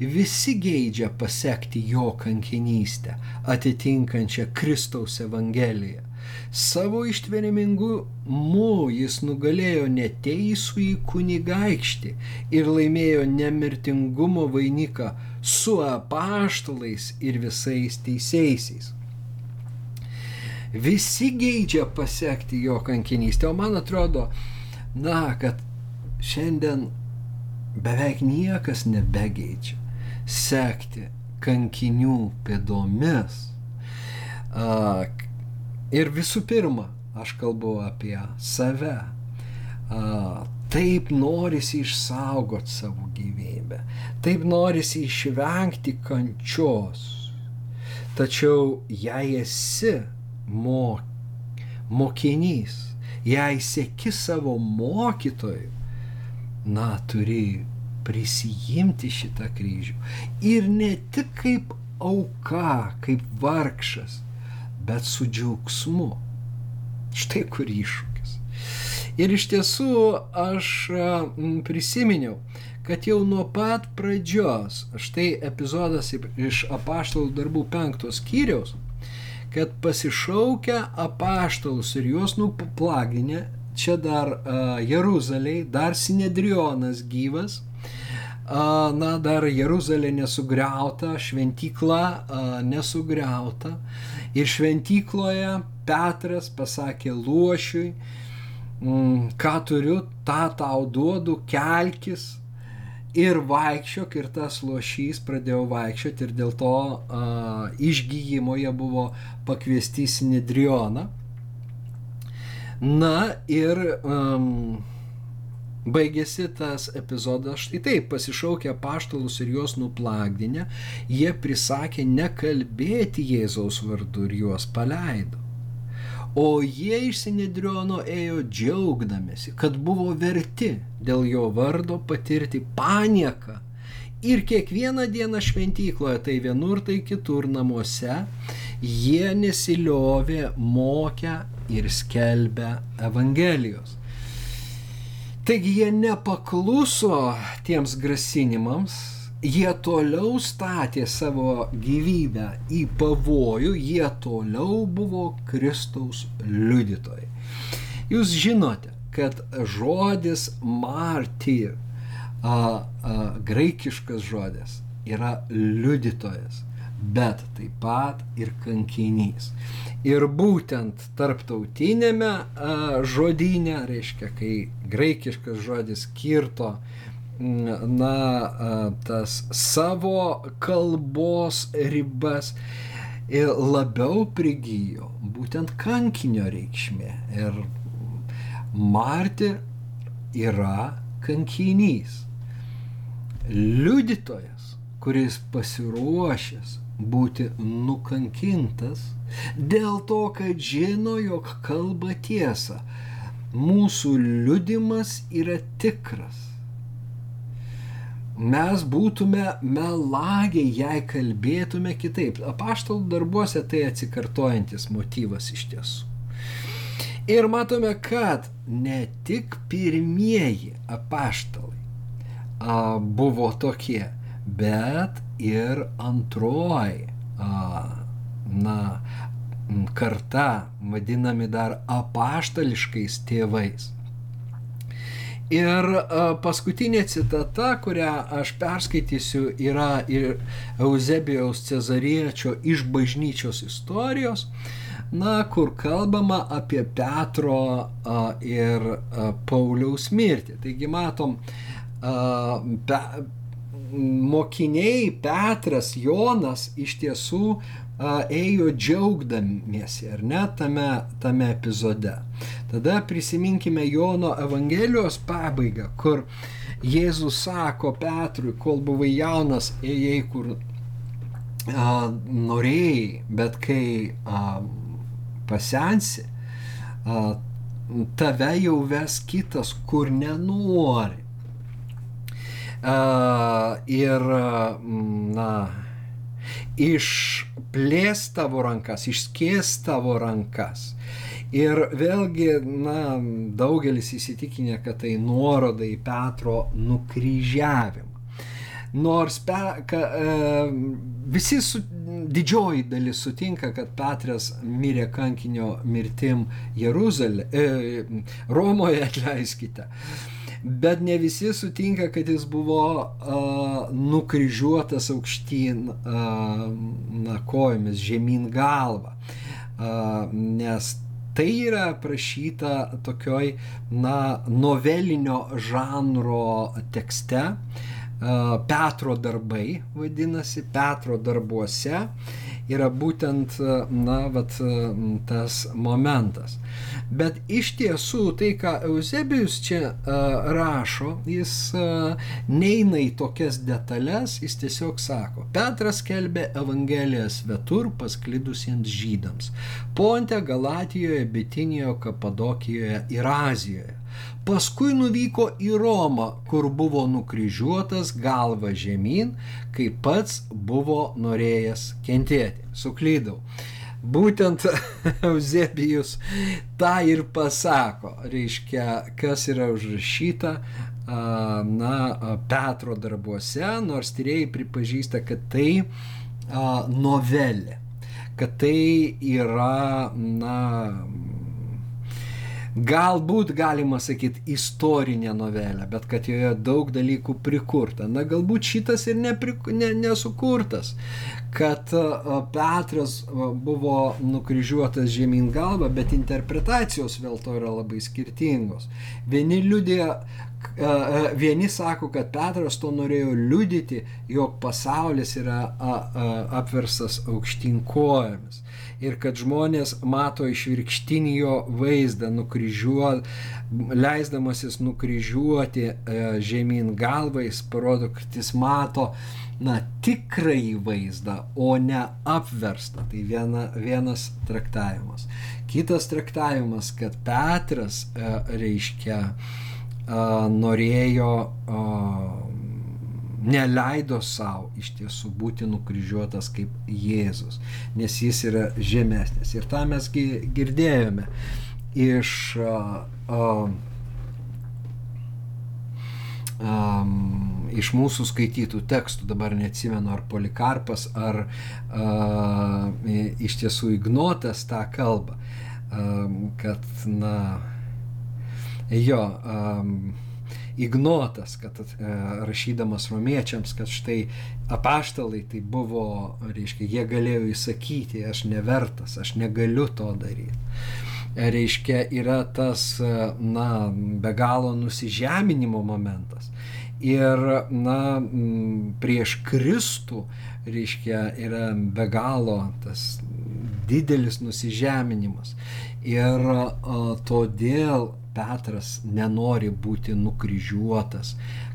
Visi geidžia pasiekti jo kankinystę, atitinkančią Kristaus Evangeliją. Savo ištverimingumu jis nugalėjo neteisų į kunigaikštį ir laimėjo nemirtingumo vainiką su apaštalais ir visais teisėsiais. Visi geidžia pasiekti jo kankinystę, o man atrodo, na, kad šiandien beveik niekas nebegeidžia sekti kankinių pėdomis. Ir visų pirma, aš kalbu apie save. Taip norisi išsaugoti savo gyvybę, taip norisi išvengti kančios. Tačiau jei esi mok, mokinys, jei sėki savo mokytoju, na, turi prisijimti šitą kryžių. Ir ne tik kaip auka, kaip vargšas, bet su džiaugsmu. Štai kur iššūkis. Ir iš tiesų aš prisiminiau, kad jau nuo pat pradžios, štai epizodas iš apaštalų darbų penktos skyriaus, kad pasišaukę apaštalus ir juos nuplaginę čia dar uh, Jeruzaliai, dar Sinedrionas gyvas, uh, na, dar Jeruzalė nesugriauta, šventykla uh, nesugriauta. Ir šventykloje Petras pasakė Luošiui, mm, ką turiu, tą tau duodu, kelkis ir vaikščiok ir tas lošys pradėjo vaikščioti ir dėl to uh, išgyjimo jie buvo pakviesti į Sinedrioną. Na ir um, baigėsi tas epizodas štai taip, pasišaukė paštalus ir juos nuplagdinę, jie prisakė nekalbėti Jėzaus vardu ir juos paleido. O jie iš Sinedriono ėjo džiaugdamėsi, kad buvo verti dėl jo vardo patirti panieką. Ir kiekvieną dieną šventykloje, tai vienur, tai kitur namuose, jie nesiliovė mokę ir skelbia Evangelijos. Taigi jie nepakluso tiems grasinimams, jie toliau statė savo gyvybę į pavojų, jie toliau buvo Kristaus liudytojai. Jūs žinote, kad žodis martyr, a, a, graikiškas žodis, yra liudytojas, bet taip pat ir kankinys. Ir būtent tarptautinėme žodynė, reiškia, kai graikiškas žodis kirto, na, tas savo kalbos ribas labiau prigijo būtent kankinio reikšmė. Ir Marti yra kankinys, liudytojas, kuris pasiruošęs būti nukankintas dėl to, kad žino, jog kalba tiesą. Mūsų liudimas yra tikras. Mes būtume melagiai, jei kalbėtume kitaip. Apaštalų darbuose tai atsikartojantis motyvas iš tiesų. Ir matome, kad ne tik pirmieji apaštalai a, buvo tokie, bet ir antroji, a, na, karta, vadinami dar apaštališkais tėvais. Ir paskutinė citata, kurią aš perskaitysiu, yra ir Eusebijaus Cezariečio iš bažnyčios istorijos, na, kur kalbama apie Petro ir Pauliaus mirtį. Taigi matom, pe, mokiniai Petras, Jonas iš tiesų ėjo džiaugdamiesi, ar ne, tame, tame epizode. Tada prisiminkime Jono Evangelijos pabaigą, kur Jėzus sako Petrui, kol buvai jaunas, ėjai kur a, norėjai, bet kai a, pasensi, a, tave jau ves kitas, kur nenori. A, ir, na, išplės tavo rankas, išskės tavo rankas. Ir vėlgi, na, daugelis įsitikinę, kad tai nuoroda į Petro nukryžiavimą. Nors pe, ka, e, visi su, didžioji dalis sutinka, kad Petras mirė kankinio mirtim Jeruzalė, e, Romoje, [laughs] atleiskite. Bet ne visi sutinka, kad jis buvo uh, nukryžiuotas aukštyn uh, na, kojomis, žemyn galva. Uh, nes tai yra aprašyta tokioj, na, novelinio žanro tekste. Petro darbai vadinasi, Petro darbuose yra būtent, na, vat, tas momentas. Bet iš tiesų tai, ką Eusebijus čia uh, rašo, jis uh, neina į tokias detalės, jis tiesiog sako, Petras kelbė Evangeliją svetur pasklidusiems žydams - Ponte, Galatijoje, Bitinijoje, Kapadokijoje ir Azijoje. Paskui nuvyko į Romą, kur buvo nukryžiuotas galva žemyn, kai pats buvo norėjęs kentėti. Suklydau. Būtent [laughs] Eusebijus tą ir pasako, reiškia, kas yra užrašyta na, Petro darbuose, nors tyrėjai pripažįsta, kad tai novelė, kad tai yra, na, galbūt galima sakyti istorinė novelė, bet kad joje daug dalykų prikurta. Na galbūt šitas ir neprik, ne, nesukurtas, kad Petras buvo nukryžiuotas žemyn galva, bet interpretacijos vėl to yra labai skirtingos. Vieni liudė, vieni sako, kad Petras to norėjo liudyti, jog pasaulis yra apversas aukštyn kojomis ir kad žmonės mato išvirkštinį jo vaizdą, nukryžiuo, leisdamasis nukryžiuoti e, žemyn galvą, jis parodo, kad jis mato na, tikrąjį vaizdą, o ne apverstą. Tai viena, vienas traktavimas. Kitas traktavimas, kad Petras e, reiškia e, norėjo neleido savo iš tiesų būti nukryžiuotas kaip Jėzus, nes jis yra žemesnis. Ir tą mes girdėjome iš uh, uh, um, iš mūsų skaitytų tekstų, dabar neatsimenu, ar Polikarpas, ar uh, iš tiesų Ignotas tą kalbą, um, kad, na, jo, um, Ignotas, kad e, rašydamas romiečiams, kad štai apaštalai tai buvo, reiškia, jie galėjo įsakyti, aš nevertas, aš negaliu to daryti. E, reiškia, yra tas, e, na, be galo nusižeminimo momentas. Ir, na, prieš Kristų, reiškia, yra be galo tas didelis nusižeminimas. Ir o, todėl Petras nenori būti nukryžiuotas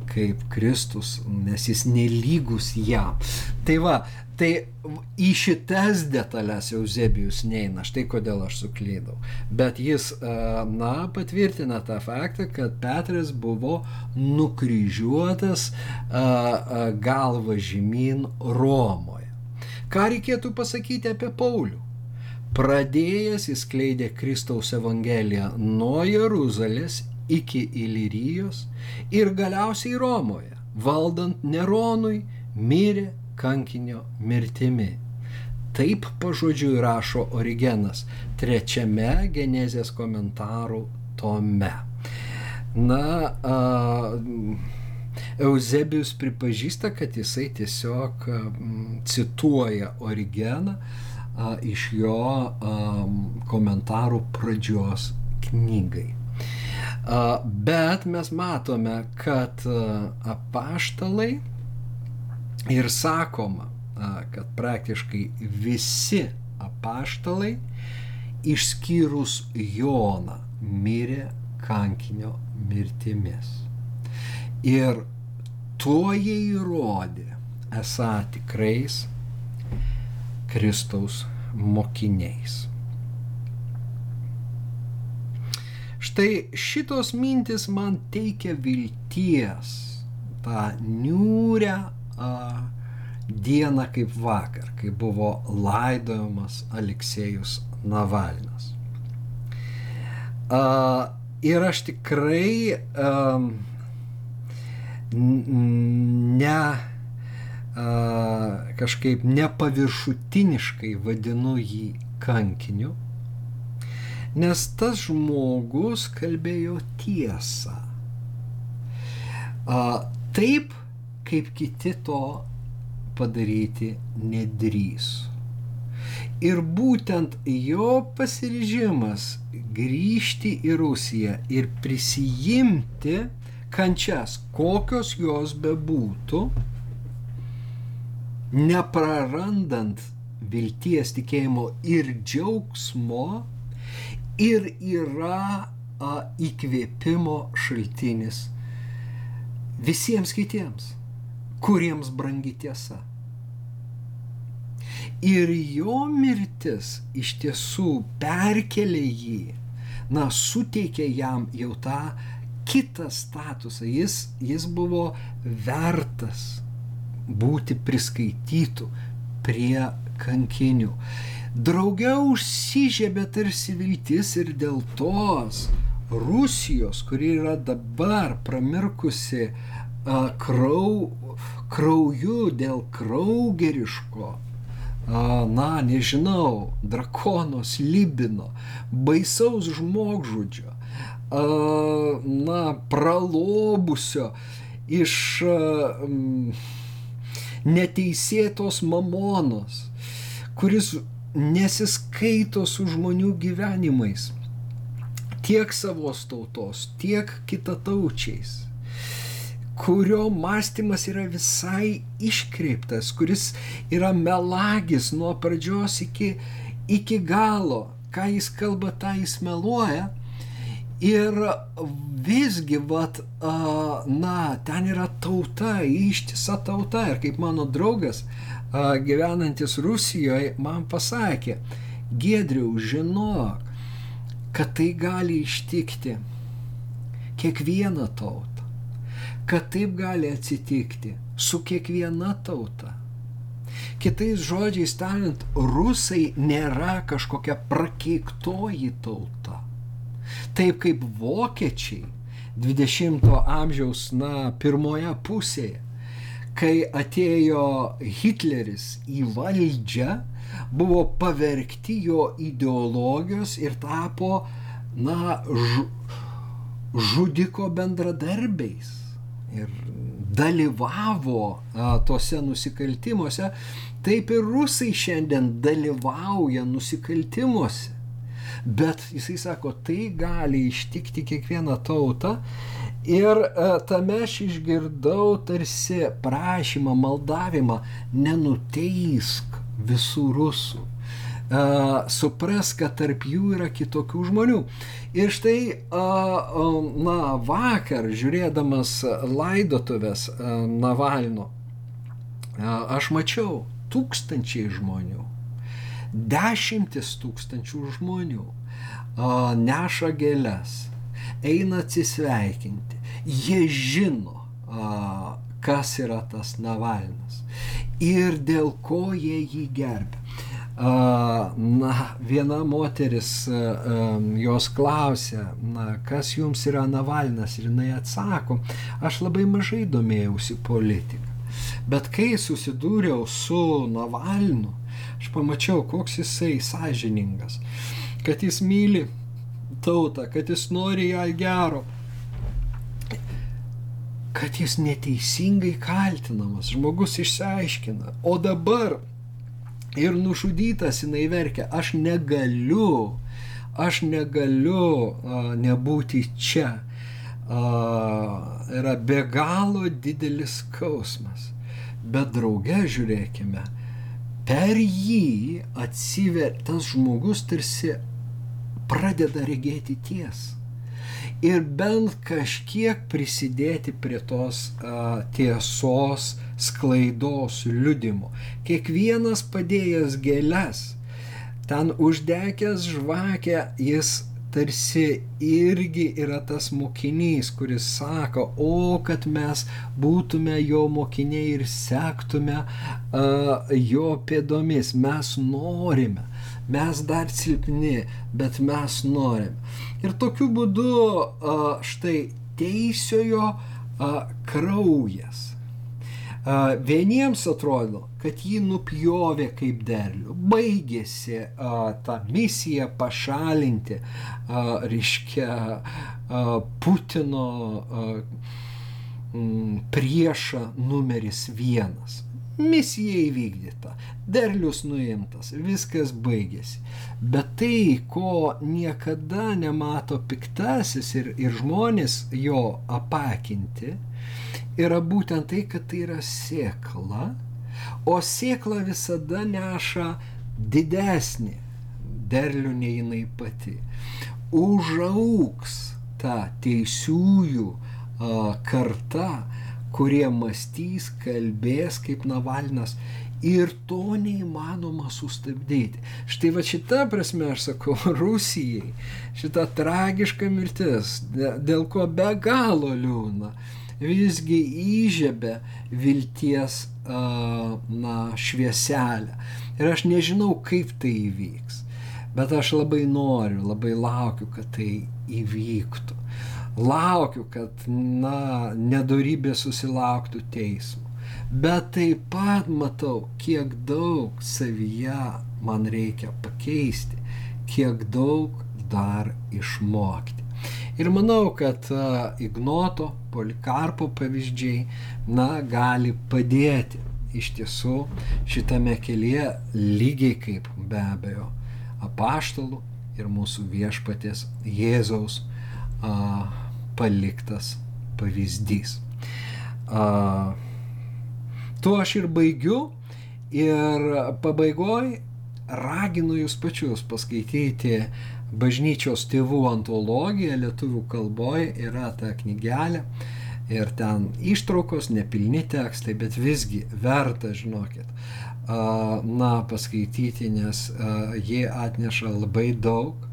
kaip Kristus, nes jis nelygus jam. Tai va, tai į šitas detalės Eusebijus neina, štai kodėl aš suklydau. Bet jis, na, patvirtina tą faktą, kad Petras buvo nukryžiuotas galva žemyn Romoje. Ką reikėtų pasakyti apie Paulių? Pradėjęs įskleidė Kristaus Evangeliją nuo Jeruzalės iki Ilirijos ir galiausiai Romoje, valdant Neronui, mirė kankinio mirtimi. Taip pažodžiui rašo Origenas trečiame genezės komentarų tome. Na, a, Eusebijus pripažįsta, kad jisai tiesiog a, cituoja Origeną a, iš jo a, komentarų pradžios knygai. A, bet mes matome, kad a, apaštalai ir sakoma, kad praktiškai visi apaštalai išskyrus Joną mirė kankinio mirtimis. Ir tuo jie įrodė esą tikrais Kristaus mokiniais. Štai šitos mintis man teikia vilties tą niūrę a, dieną kaip vakar, kai buvo laidojamas Aleksėjus Navalnas. Uh, ir aš tikrai um, ne kažkaip nepaviršutiniškai vadinu jį kankiniu, nes tas žmogus kalbėjo tiesą. Taip, kaip kiti to padaryti nedrįs. Ir būtent jo pasiryžimas grįžti į Rusiją ir prisijimti kančias, kokios jos bebūtų, neprarandant vilties, tikėjimo ir džiaugsmo, ir yra a, įkvėpimo šaltinis visiems kitiems kuriems brangi tiesa. Ir jo mirtis iš tiesų perkelė jį, na, suteikė jam jau tą kitą statusą. Jis, jis buvo vertas būti priskaitytų prie kankinių. Draugiau užsižiebė tarsi viltis ir dėl tos Rusijos, kuri yra dabar pramirkusi a, krau, krauju dėl kraugeriško, na, nežinau, drakono slibino, baisaus žmogžudžio, na, pralobusio iš neteisėtos mamonos, kuris nesiskaito su žmonių gyvenimais, tiek savos tautos, tiek kitataučiais kurio mąstymas yra visai iškreiptas, kuris yra melagis nuo pradžios iki, iki galo. Ką jis kalba, tą jis meluoja. Ir visgi, vat, na, ten yra tauta, ištisa tauta. Ir kaip mano draugas, gyvenantis Rusijoje, man pasakė, Gedriau, žinok, kad tai gali ištikti kiekvieną tautą kad taip gali atsitikti su kiekviena tauta. Kitais žodžiais tariant, rusai nėra kažkokia prakeiktoji tauta. Taip kaip vokiečiai 20-ojo amžiaus, na, pirmoje pusėje, kai atėjo Hitleris į valdžią, buvo pavergti jo ideologijos ir tapo, na, ž, žudiko bendradarbiais ir dalyvavo a, tose nusikaltimuose, taip ir rusai šiandien dalyvauja nusikaltimuose. Bet jisai sako, tai gali ištikti kiekvieną tautą. Ir a, tame aš išgirdau tarsi prašymą, maldavimą, nenuteisk visų rusų supras, kad tarp jų yra kitokių žmonių. Ir štai, na, vakar, žiūrėdamas laidotuvės Navalno, aš mačiau tūkstančiai žmonių, dešimtis tūkstančių žmonių neša gėlės, eina atsisveikinti. Jie žino, kas yra tas Navalnas ir dėl ko jie jį gerbia. Na, viena moteris jos klausė, na, kas jums yra Navalnas ir jinai atsako, aš labai mažai domėjausi politiką. Bet kai susidūriau su Navalnu, aš pamačiau, koks jisai sąžiningas, kad jis myli tautą, kad jis nori ją gero, kad jis neteisingai kaltinamas, žmogus išsiaiškina, o dabar ir nužudytas jinai verkia, aš negaliu, aš negaliu a, nebūti čia. Yra be galo didelis skausmas. Bet drauge žiūrėkime, per jį atsiver, tas žmogus tarsi pradeda regėti tiesą ir bent kažkiek prisidėti prie tos a, tiesos sklaidos liudimo. Kiekvienas padėjęs gėlės, ten uždegęs žvakę, jis tarsi irgi yra tas mokinys, kuris sako, o kad mes būtume jo mokiniai ir sektume uh, jo pėdomis, mes norime, mes dar silpni, bet mes norime. Ir tokiu būdu uh, štai teisiojo uh, kraujas Vieniems atrodo, kad jį nupjovė kaip derlių, baigėsi a, ta misija pašalinti, a, reiškia, a, Putino a, m, priešą numeris vienas. Misija įvykdyta, derlius nuimtas, viskas baigėsi. Bet tai, ko niekada nemato piktasis ir, ir žmonės jo apakinti, yra būtent tai, kad tai yra sėkla, o sėkla visada neša didesnį derlių nei jinai pati. Užauks ta teisiųjų karta, kurie mąstys, kalbės kaip Navalnas ir to neįmanoma sustabdyti. Štai va šita prasme aš sakau [laughs] Rusijai, šita tragiška mirtis, dėl ko be galo liūna visgi įžiebė vilties na, švieselę. Ir aš nežinau, kaip tai įvyks, bet aš labai noriu, labai laukiu, kad tai įvyktų. Laukiu, kad, na, nedorybė susilauktų teismo. Bet taip pat matau, kiek daug savyje man reikia pakeisti, kiek daug dar išmokti. Ir manau, kad Ignoto, Polikarpo pavyzdžiai, na, gali padėti iš tiesų šitame kelyje lygiai kaip be abejo apaštalų ir mūsų viešpatės Jėzaus a, paliktas pavyzdys. A, tuo aš ir baigiu ir pabaigoj raginu jūs pačius paskaityti bažnyčios tėvų antologija lietuvių kalboje yra ta knygelė ir ten ištraukos, nepilni tekstai, bet visgi verta, žinokit, na, paskaityti, nes jie atneša labai daug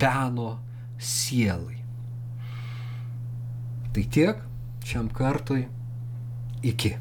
peno sielai. Tai tiek šiam kartui iki.